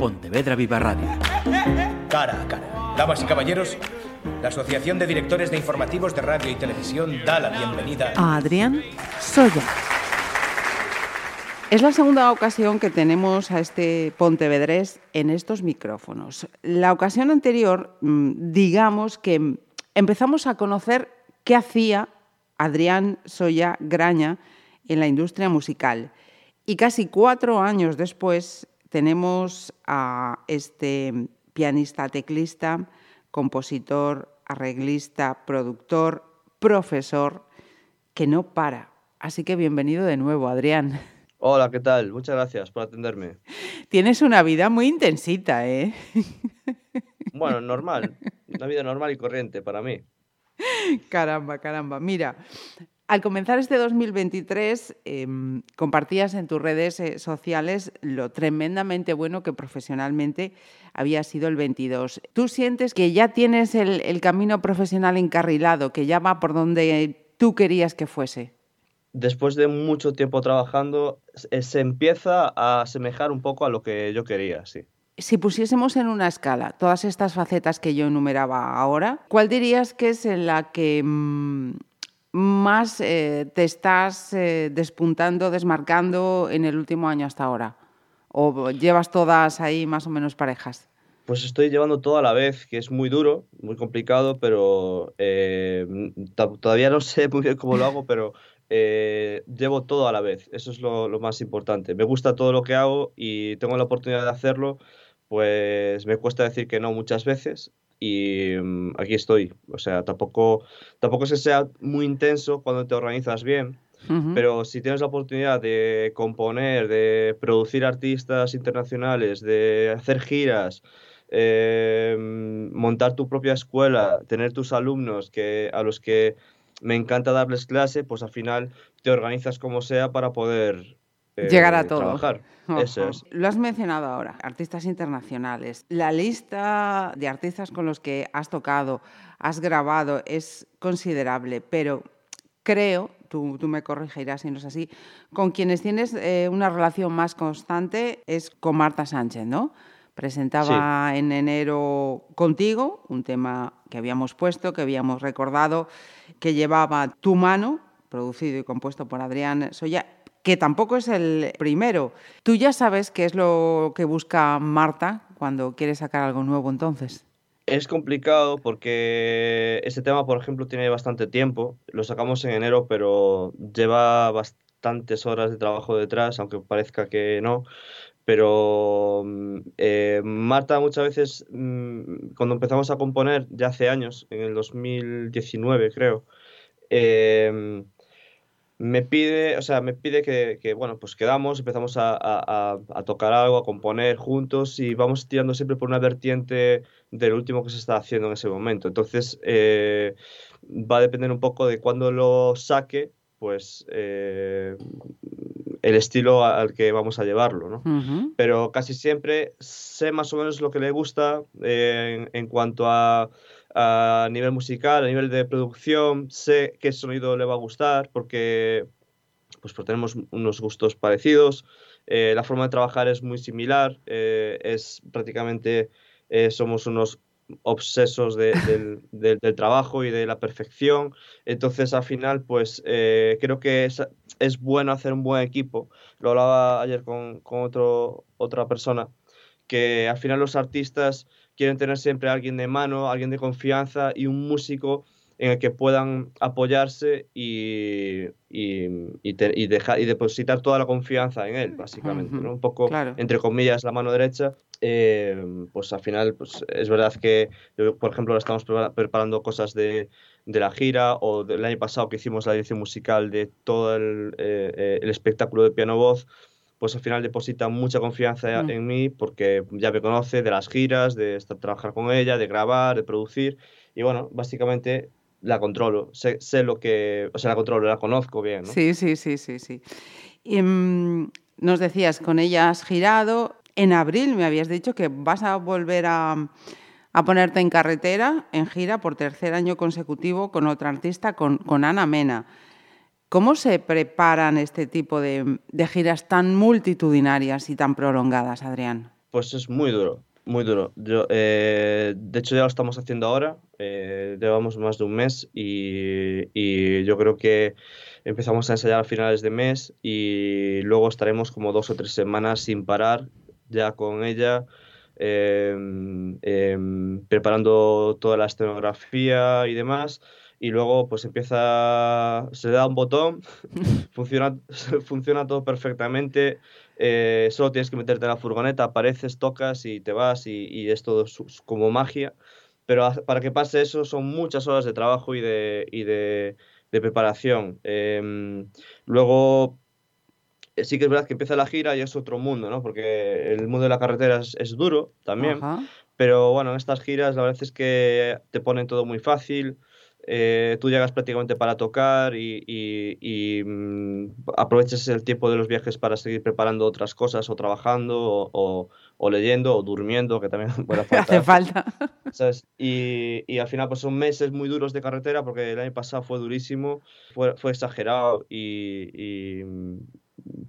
Pontevedra Viva Radio. Cara a cara. Damas y caballeros, la Asociación de Directores de Informativos de Radio y Televisión da la bienvenida a Adrián Soya. Es la segunda ocasión que tenemos a este Pontevedrés en estos micrófonos. La ocasión anterior, mm, digamos que empezamos a conocer qué hacía Adrián Soya Graña en la industria musical. Y casi cuatro años después tenemos a este pianista teclista, compositor, arreglista, productor, profesor, que no para. Así que bienvenido de nuevo, Adrián. Hola, ¿qué tal? Muchas gracias por atenderme. Tienes una vida muy intensita, ¿eh? Bueno, normal. Una vida normal y corriente para mí. Caramba, caramba. Mira, al comenzar este 2023, em, compartías en tus redes eh, sociales lo tremendamente bueno que profesionalmente había sido el 22. ¿Tú sientes que ya tienes el camino profesional encarrilado, que ya va por donde tú querías que fuese? después de mucho tiempo trabajando, se empieza a asemejar un poco a lo que yo quería, sí. Si pusiésemos en una escala todas estas facetas que yo enumeraba ahora, ¿cuál dirías que es en la que mm, más eh, te estás eh, despuntando, desmarcando en el último año hasta ahora? ¿O llevas todas ahí más o menos parejas? Pues estoy llevando todo a la vez, que es muy duro, muy complicado, pero eh, todavía no sé muy bien cómo lo hago, pero eh, llevo todo a la vez. Eso es lo, más importante. Me gusta todo lo que hago y tengo la oportunidad de hacerlo, pues me cuesta decir que no muchas veces y mm, aquí estoy. O sea, tampoco, tampoco es que sea muy intenso cuando te organizas bien. Pero si tienes la oportunidad de componer, de producir artistas internacionales, de hacer giras, eh, mm, montar tu propia escuela, tener tus alumnos que, a los que me encanta darles clase, pues al final te organizas como sea para poder eh, llegar a todo. Trabajar. Eso es. Lo has mencionado ahora, artistas internacionales. La lista de artistas con los que has tocado, has grabado, es considerable, pero creo, tú, tú me corregirás si no es así, con quienes tienes eh, una relación más constante es con Marta Sánchez, ¿no? Presentaba en enero contigo un tema que habíamos puesto, que habíamos recordado, que llevaba Tu mano, producido y compuesto por Adrián Soya, que tampoco es el primero. ¿Tú ya sabes qué es lo que busca Marta cuando quiere sacar algo nuevo entonces? Es complicado porque ese tema, por ejemplo, tiene bastante tiempo. Lo sacamos en enero, pero lleva bastantes horas de trabajo detrás, aunque parezca que no pero mm, eh, Marta muchas veces, mm, cuando empezamos a componer, ya hace años, en el 2019 creo, em, me pide, o sea, me pide que, bueno, pues quedamos, empezamos a, tocar algo, a componer juntos y vamos tirando siempre por una vertiente del último que se está haciendo en ese momento. Entonces, eh, va a depender un poco de cuándo lo saque, pues eh, el estilo al que vamos a llevarlo, ¿no? Pero casi siempre sé más o menos lo que le gusta eh, en, cuanto a, nivel musical, a nivel de producción, sé qué sonido le va a gustar porque, pues, tenemos unos gustos parecidos, eh, la forma de trabajar es muy similar, eh, es prácticamente, somos unos obsesos del, trabajo y de la perfección. Entonces, al final, pues creo que es, es bueno hacer un buen equipo. Lo hablaba ayer con, otro, otra persona, que al final los artistas quieren tener siempre a alguien de mano, alguien de confianza y un músico en el que puedan apoyarse y, y, dejar, y depositar toda la confianza en él, básicamente. Un poco, entre comillas, la mano derecha. Eh, pues al final, pues es verdad que, por ejemplo, estamos preparando cosas de, de la gira o del año pasado que hicimos la dirección musical de todo el, eh, eh, el espectáculo de piano-voz, pues al final deposita mucha confianza mm. en mí porque ya me conoce de las giras, de estar, trabajar con ella, de grabar, de producir. Y bueno, básicamente la controlo, sé, sé lo que, o sea, la controlo, la conozco bien. ¿no? Sí, sí, sí, sí, sí. Y, mm, nos decías, con ella has girado. En abril me habías dicho que vas a volver a, a ponerte en carretera, en gira, por tercer año consecutivo con otra artista, con, con Ana Mena. ¿Cómo se preparan este tipo de, de, giras tan multitudinarias y tan prolongadas, Adrián? Pues es muy duro, muy duro. Yo, eh, de hecho, ya lo estamos haciendo ahora. Eh, llevamos más de un mes y, y, yo creo que empezamos a ensayar a finales de mes y luego estaremos como dos o tres semanas sin parar ya con ella. Eh, preparando toda la escenografía y demás y luego pues empieza, se da un botón, funciona, funciona todo perfectamente, eh, solo tienes que meterte en la furgoneta, apareces, tocas y te vas y, es todo como magia. Pero para que pase eso son muchas horas de trabajo y de, y de, preparación. Em, luego, eh, sí que es verdad que empieza la gira y es otro mundo, ¿no? Porque el mundo de la carretera es, duro también. Pero bueno, en estas giras la verdad es que te ponen todo muy fácil. Eh, tú llegas prácticamente para tocar y, mm, aprovechas el tiempo de los viajes para seguir preparando otras cosas o trabajando o, leyendo o durmiendo, que también hace falta. Y, al final pues son meses muy duros de carretera porque el año pasado fue durísimo, fue, fue exagerado y,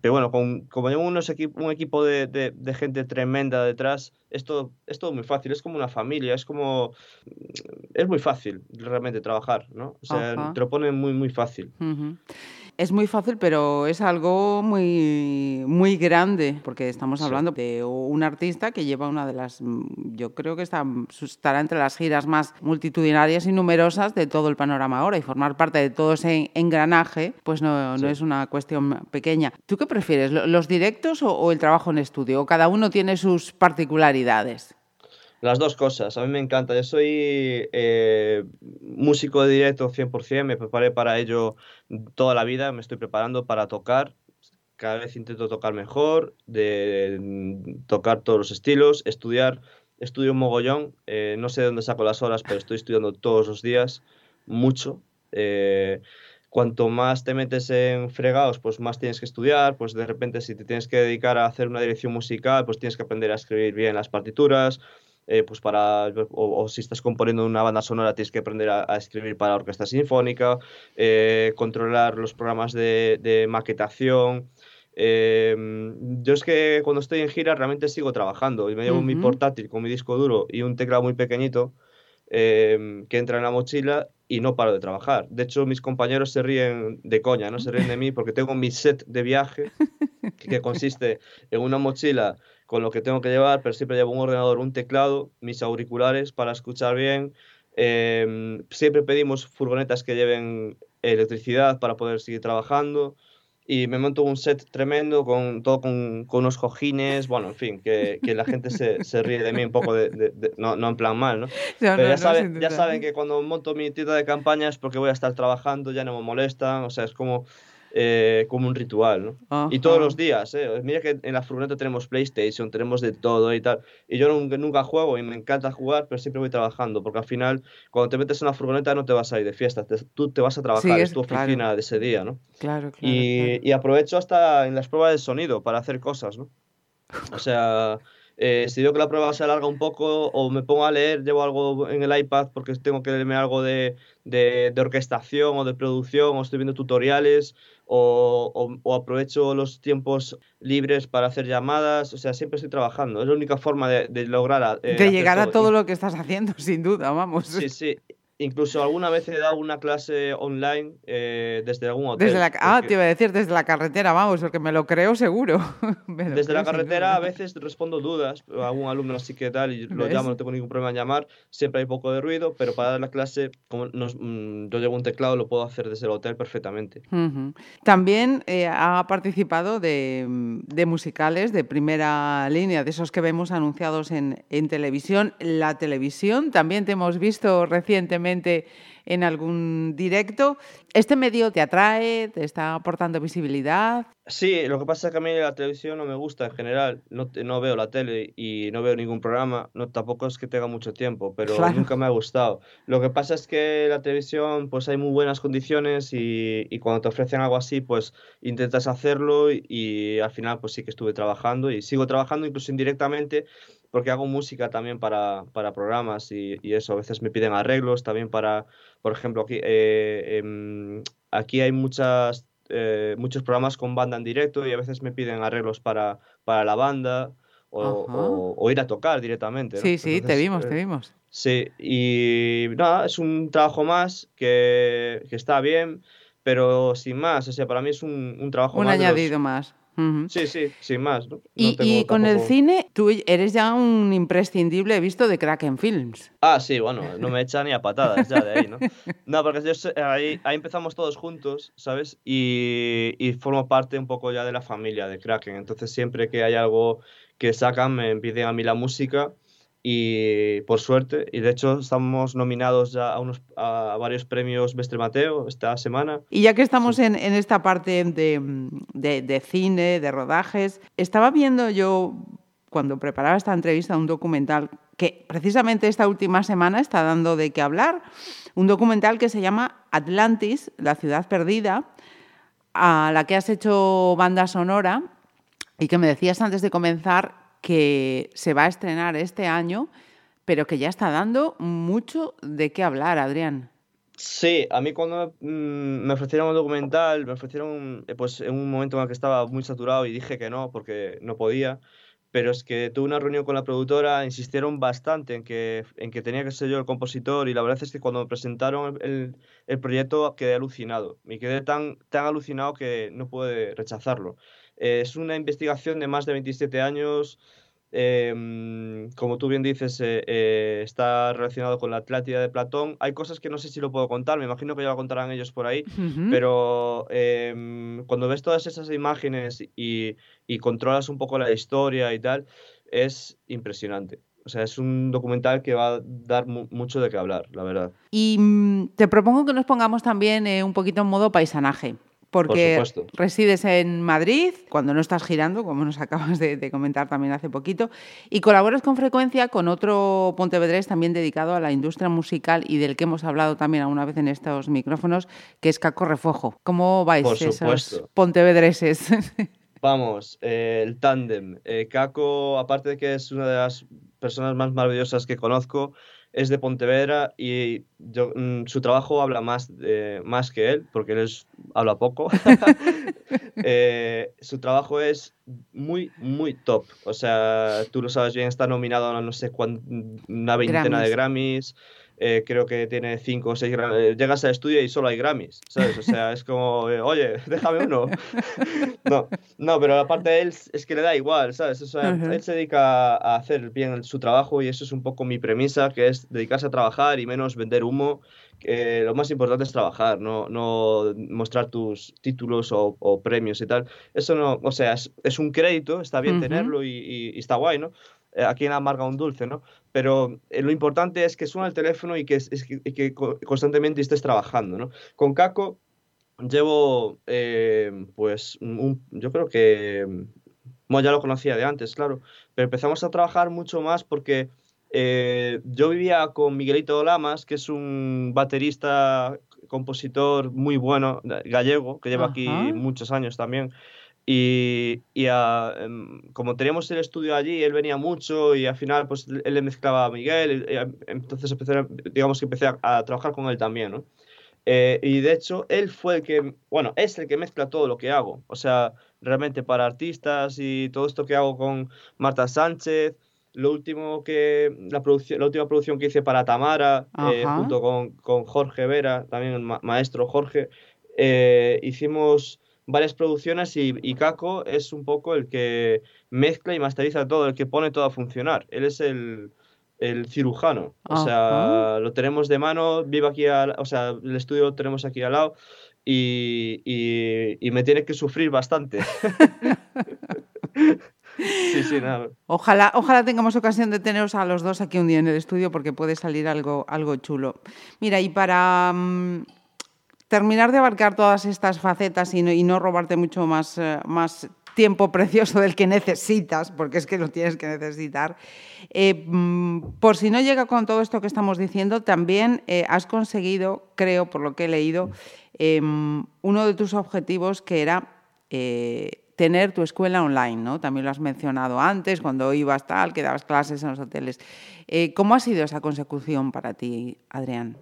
pero bueno, con, como llevo unos un equipo de, de, gente tremenda detrás, es todo, es todo muy fácil, es como una familia, es como... Es muy fácil realmente trabajar, ¿no? O sea, te lo ponen muy, muy fácil. Es muy fácil, pero es algo muy, muy grande, porque estamos hablando de un artista que lleva una de las, mm, yo creo que está, estará entre las giras más multitudinarias y numerosas de todo el panorama ahora, y formar parte de todo ese engranaje, pues no, no es una cuestión pequeña. ¿Tú qué prefieres, los directos o, el trabajo en estudio? ¿O cada uno tiene sus particularidades? Las dos cosas, a mí me encanta. Yo soy eh, músico de directo 100%, me preparé para ello toda la vida, me estoy preparando para tocar. Cada vez intento tocar mejor, de, tocar todos los estilos, estudiar. Estudio un mogollón, eh, no sé de dónde saco las horas, pero estoy estudiando todos los días, mucho. Eh, cuanto más te metes en fregados, pues más tienes que estudiar, pues de repente si te tienes que dedicar a hacer una dirección musical, pues tienes que aprender a escribir bien las partituras, eh, pues para, o, si estás componiendo una banda sonora tienes que aprender a, escribir para orquesta sinfónica, eh, controlar los programas de, maquetación. Eh, yo es que cuando estoy en gira realmente sigo trabajando y me llevo mi portátil con mi disco duro y un teclado muy pequeñito que entra en la mochila y no paro de trabajar. De hecho, mis compañeros se ríen de coña, ¿no? Se ríen de mí porque tengo mi set de viaje que consiste en una mochila con lo que tengo que llevar, pero siempre llevo un ordenador, un teclado, mis auriculares para escuchar bien. Em, siempre pedimos furgonetas que lleven electricidad para poder seguir trabajando y me monto un set tremendo con todo con, con unos cojines, bueno, en fin, que, que la gente se, se, ríe de mí un poco, de, no, no, en plan mal, ¿no? Pero ya, saben, ya saben que cuando monto mi tienda de campaña es porque voy a estar trabajando, ya no me molestan, o sea, es como eh, como un ritual, ¿no? Y todos los días, ¿eh? Mira que en la furgoneta tenemos PlayStation, tenemos de todo y tal. Y yo nunca, nunca, juego y me encanta jugar, pero siempre voy trabajando, porque al final, cuando te metes en la furgoneta no te vas a ir de fiesta, tú te vas a trabajar, es, tu oficina de ese día, ¿no? Claro, claro y, y, aprovecho hasta en las pruebas de sonido para hacer cosas, ¿no? O sea, eh, si veo que la prueba se alarga un poco o me pongo a leer, llevo algo en el iPad porque tengo que leerme algo de, de, de orquestación o de producción o estoy viendo tutoriales o, o, aprovecho los tiempos libres para hacer llamadas, o sea, siempre estoy trabajando. Es la única forma de, de lograr... Eh, de llegar a todo lo que estás haciendo, sin duda, vamos. Sí, sí. Incluso alguna vez he dado una clase online eh, desde algún hotel. Desde la, ah, te iba a decir desde la carretera, vamos, porque me lo creo seguro. desde la carretera a veces respondo dudas, a algún alumno así que tal, y lo llamo, no tengo ningún problema en llamar, siempre hay poco de ruido, pero para dar la clase, como nos, mm, yo llevo un teclado, lo puedo hacer desde el hotel perfectamente. También eh, ha participado de, de, musicales de primera línea, de esos que vemos anunciados en, en televisión. La televisión también te hemos visto recientemente en algún directo. ¿Este medio te atrae? ¿Te está aportando visibilidad? Sí, lo que pasa es que a mí la televisión no me gusta en general. No, no veo la tele y no veo ningún programa. No, tampoco es que tenga mucho tiempo, pero nunca me ha gustado. Lo que pasa es que la televisión, pues hay muy buenas condiciones y, y cuando te ofrecen algo así, pues intentas hacerlo y, y al final, pues sí que estuve trabajando y sigo trabajando incluso indirectamente porque hago música también para, para programas y, y, eso, a veces me piden arreglos también para, por ejemplo, aquí, eh, em, aquí hay muchas, eh, muchos programas con banda en directo y a veces me piden arreglos para, para la banda o, ir a tocar directamente. Sí, sí, te vimos, te vimos. Sí, y nada, es un trabajo más que, que, está bien, pero sin más, o sea, para mí es un, un trabajo un más. Un añadido más. Sí, sí, sin más. y, con el cine, tú eres ya un imprescindible, visto, de Kraken Films. Ah, sí, bueno, no me echa ni a patadas ya de ahí, ¿no? No, porque ahí, ahí, empezamos todos juntos, ¿sabes? Y, y formo parte un poco ya de la familia de Kraken. Entonces, siempre que hay algo que sacan, me piden a mí la música y por suerte, y de hecho estamos nominados ya a, unos, a varios premios Mestre Mateo esta semana. Y ya que estamos en, en, esta parte de, de, de, cine, de rodajes, estaba viendo yo cuando preparaba esta entrevista un documental que precisamente esta última semana está dando de qué hablar, un documental que se llama Atlantis, la ciudad perdida, a la que has hecho banda sonora y que me decías antes de comenzar que se va a estrenar este año, pero que ya está dando mucho de qué hablar, Adrián. Sí, a mí cuando mm, me ofrecieron un documental, me ofrecieron eh, pues en un momento en el que estaba muy saturado y dije que no, porque no podía, pero es que tuve una reunión con la productora, insistieron bastante en que, en que tenía que ser yo el compositor y la verdad es que cuando me presentaron el, el proyecto quedé alucinado, me quedé tan, tan alucinado que no pude rechazarlo. Eh, es una investigación de más de 27 años. Em, como tú bien dices, eh, eh, está relacionado con la Atlántida de Platón. Hay cosas que no sé si lo puedo contar, me imagino que ya lo contarán ellos por ahí, pero em, cuando ves todas esas imágenes y, y, controlas un poco la historia y tal, es impresionante. O sea, es un documental que va a dar mucho de qué hablar, la verdad. Y mm, te propongo que nos pongamos también un poquito en modo paisanaje porque resides en Madrid, cuando no estás girando, como nos acabas de, comentar también hace poquito, y colaboras con frecuencia con otro pontevedrés también dedicado a la industria musical y del que hemos hablado también alguna vez en estos micrófonos, que es Caco Refojo. ¿Cómo vais esos pontevedreses? Vamos, eh, el tándem. Eh, Caco, aparte de que es una de las personas más maravillosas que conozco, es de Pontevedra y yo, mm, su trabajo habla más, más que él, porque él habla poco. Eh, su trabajo es muy, muy top. O sea, tú lo sabes bien, está nominado a no sé cuánto, una veintena de Grammys. Eh, creo que tiene cinco o seis Grammys. Llegas al estudio y solo hay Grammys, ¿sabes? O sea, es como, eh, oye, déjame uno. no, no, pero aparte de él es que le da igual, ¿sabes? O sea, él se dedica a hacer bien su trabajo y eso es un poco mi premisa, que es dedicarse a trabajar y menos vender humo. Que lo más importante es trabajar, no, no mostrar tus títulos o, premios y tal. Eso no, o sea, es, un crédito, está bien tenerlo y, y está guay, ¿no? Eh, aquí en amarga un dulce, ¿no? Pero eh, lo importante es que suena el teléfono y que, es, que, constantemente estés trabajando, ¿no? Con Caco llevo, eh, pues, yo creo que, bueno, ya lo conocía de antes, claro, pero empezamos a trabajar mucho más porque yo vivía con Miguelito Lamas, que es un baterista, compositor muy bueno, gallego, que lleva aquí muchos años también. Y, em, como teníamos el estudio allí, él venía mucho y al final pues él le mezclaba a Miguel, y, entonces empecé, digamos que empecé a, trabajar con él también, ¿no? Eh, y de hecho, él fue el que, bueno, es el que mezcla todo lo que hago, o sea, realmente para artistas y todo esto que hago con Marta Sánchez, lo último que, la, la última producción que hice para Tamara, eh, junto con, con, Jorge Vera, también el maestro Jorge, eh, hicimos varias producciones y, y Kako es un poco el que mezcla y masteriza todo, el que pone todo a funcionar. Él es el, el cirujano. O sea, lo tenemos de mano, vive aquí, al, o sea, el estudio lo tenemos aquí al lado y, y, me tiene que sufrir bastante. sí, sí, nada. Ojalá, ojalá tengamos ocasión de teneros a los dos aquí un día en el estudio porque puede salir algo, algo chulo. Mira, y para... Mm, terminar de abarcar todas estas facetas y no, robarte mucho más, eh, más tiempo precioso del que necesitas, porque es que lo tienes que necesitar. Eh, mm, por si no llega con todo esto que estamos diciendo, también eh, has conseguido, creo, por lo que he leído, uno de tus objetivos que era tener tu escuela online, ¿no? También lo has mencionado antes, cuando ibas tal, que dabas clases en los hoteles. ¿Cómo ha sido esa consecución para ti, Adrián?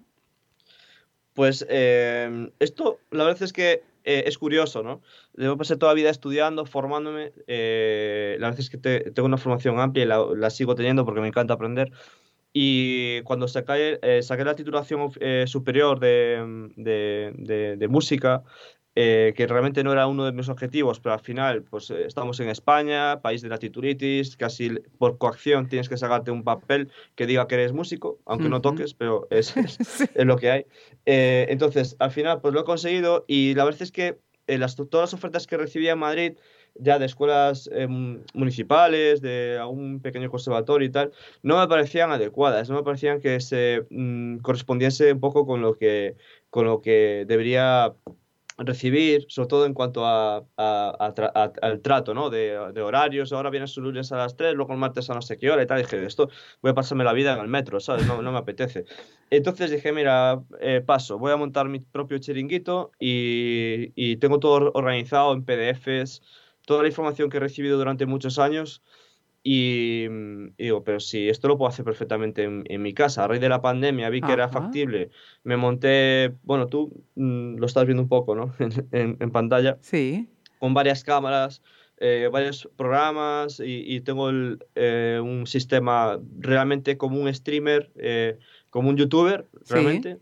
Pues em, esto, la verdad es que eh, es curioso, ¿no? Yo pasé toda la vida estudiando, formándome. Eh, la verdad es que tengo una formación amplia y la, sigo teniendo porque me encanta aprender. Y cuando saqué, eh, saqué la titulación superior de, de, de música, eh, que realmente no era uno de mis objetivos, pero al final, pues eh, estamos en España, país de la tituritis, casi por coacción tienes que sacarte un papel que diga que eres músico, aunque no toques, pero es, es, lo que hay. Eh, entonces, al final, pues lo he conseguido y la verdad es que las, todas las ofertas que recibía en Madrid, ya de escuelas municipales, de algún pequeño conservatorio y tal, no me parecían adecuadas, no me parecían que se mm, correspondiese un poco con lo que, con lo que debería recibir, sobre todo en cuanto a, al trato, ¿no? De, horarios, ahora vienes un lunes a las 3, luego el martes a no sé qué hora y tal, dije, esto voy a pasarme la vida en el metro, ¿sabes? No, no me apetece. Entonces dije, mira, eh, paso, voy a montar mi propio chiringuito y, y tengo todo organizado en PDFs, toda la información que he recibido durante muchos años y, digo, pero si esto lo puedo hacer perfectamente en, mi casa. A raíz de la pandemia vi que era factible. Me monté, bueno, tú mm, lo estás viendo un poco, ¿no? en, pantalla. Sí. Con varias cámaras, eh, varios programas y, tengo eh, un sistema realmente como un streamer, eh, como un youtuber, realmente.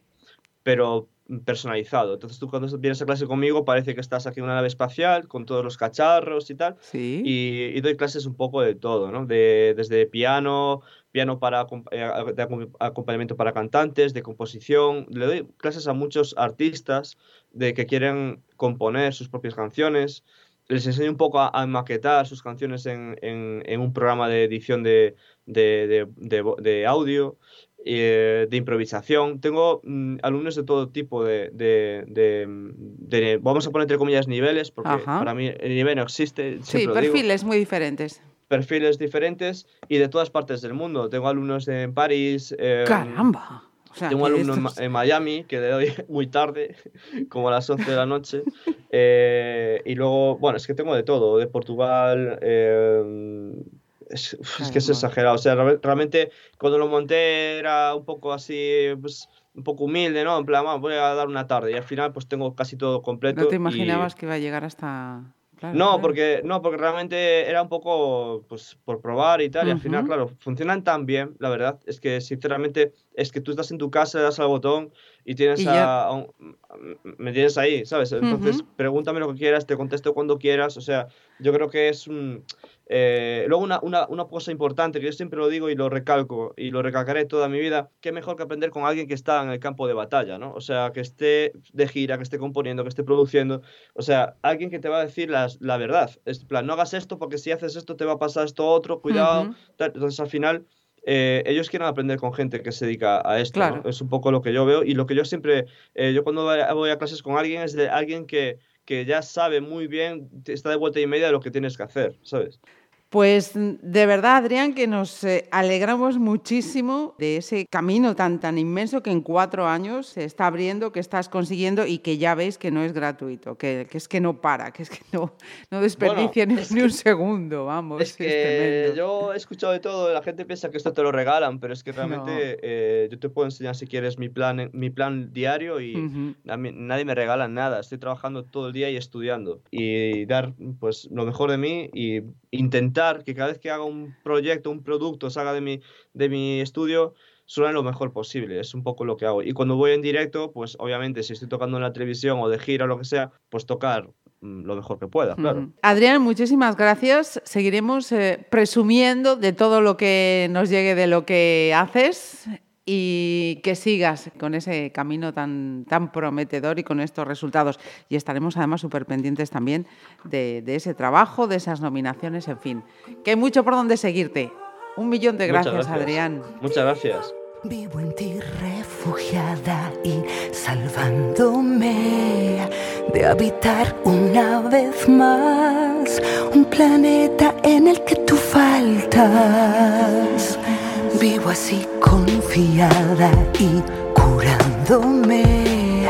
Pero personalizado. Entonces tú cuando vienes a clase conmigo parece que estás aquí en una nave espacial con todos los cacharros y tal. Sí. Y, doy clases un poco de todo, ¿no? De, desde piano, piano para eh, de acompañamiento para cantantes, de composición. Le doy clases a muchos artistas de que quieren componer sus propias canciones. Les enseño un poco a, maquetar sus canciones en, en, un programa de edición de, de, de audio. Eh, de improvisación. Tengo mm, alumnos de todo tipo de, de, vamos a poner entre comillas, niveles, porque para mí el nivel no existe. Sí, perfiles muy diferentes. Perfiles diferentes y de todas partes del mundo. Tengo alumnos en París. ¡Caramba! tengo alumnos en, Miami que le doy muy tarde, como a las 11 de la noche. Eh, y luego, bueno, es que tengo de todo, de Portugal, eh, es, que es exagerado. O sea, realmente cuando lo monté era un poco así, pues un poco humilde, ¿no? En plan, voy a dar una tarde y al final pues tengo casi todo completo. ¿No te imaginabas que iba a llegar hasta...? no, porque no, porque realmente era un poco pues por probar y tal y al final, claro, funcionan tan bien, la verdad, es que sinceramente es que tú estás en tu casa, das al botón y tienes a, me tienes ahí, ¿sabes? Entonces, pregúntame lo que quieras, te contesto cuando quieras, o sea, yo creo que es un eh, luego, una, una, una, cosa importante que yo siempre lo digo y lo recalco y lo recalcaré toda mi vida, que mejor que aprender con alguien que está en el campo de batalla, ¿no? O sea, que esté de gira, que esté componiendo, que esté produciendo, o sea, alguien que te va a decir las, la verdad. Es plan, no hagas esto porque si haces esto te va a pasar esto otro, cuidado. Entonces, al final, eh, ellos quieren aprender con gente que se dedica a esto. Es un poco lo que yo veo y lo que yo siempre, eh, yo cuando voy a clases con alguien es de alguien que que ya sabe muy bien, está de vuelta y media de lo que tienes que hacer, ¿sabes? Pues de verdad, Adrián, que nos eh, alegramos muchísimo de ese camino tan, tan inmenso que en cuatro años se está abriendo, que estás consiguiendo y que ya veis que no es gratuito, que, es que no para, que es que no, no desperdicia ni, un segundo, vamos. Es que yo he escuchado de todo, la gente piensa que esto te lo regalan, pero es que realmente eh, yo te puedo enseñar si quieres mi plan, mi plan diario y nadie me regala nada, estoy trabajando todo el día y estudiando. Y dar pues lo mejor de mí y intentar que cada vez que haga un proyecto, un producto, salga de mi, de mi estudio, suene lo mejor posible. Es un poco lo que hago. Y cuando voy en directo, pues obviamente si estoy tocando en la televisión o de gira o lo que sea, pues tocar mm, lo mejor que pueda, claro. Adrián, muchísimas gracias. Seguiremos eh, presumiendo de todo lo que nos llegue de lo que haces y que sigas con ese camino tan, tan prometedor y con estos resultados. Y estaremos además súper pendientes también de, ese trabajo, de esas nominaciones, en fin. Que hay mucho por donde seguirte. Un millón de gracias, Adrián. Muchas gracias. Vivo en ti refugiada y salvándome de habitar una vez más un planeta en el que tú faltas Vivo así confiada y curándome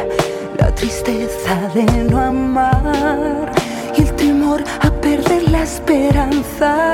la tristeza de no amar y el temor a perder la esperanza.